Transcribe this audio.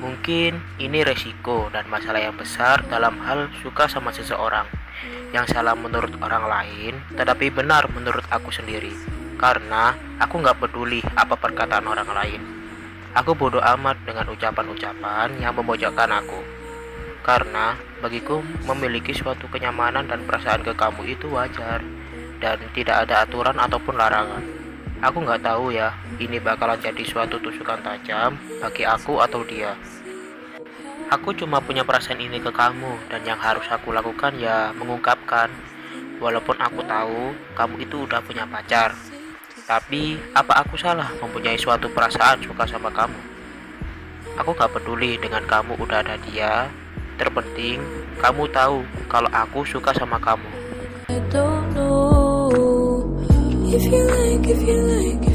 Mungkin ini resiko dan masalah yang besar dalam hal suka sama seseorang yang salah menurut orang lain, tetapi benar menurut aku sendiri. Karena aku nggak peduli apa perkataan orang lain. Aku bodoh amat dengan ucapan-ucapan yang memojokkan aku. Karena bagiku memiliki suatu kenyamanan dan perasaan ke kamu itu wajar dan tidak ada aturan ataupun larangan. Aku nggak tahu ya, ini bakalan jadi suatu tusukan tajam bagi aku atau dia. Aku cuma punya perasaan ini ke kamu dan yang harus aku lakukan ya mengungkapkan. Walaupun aku tahu kamu itu udah punya pacar. Tapi apa aku salah mempunyai suatu perasaan suka sama kamu? Aku gak peduli dengan kamu udah ada dia. Terpenting kamu tahu kalau aku suka sama kamu. If you like, if you like,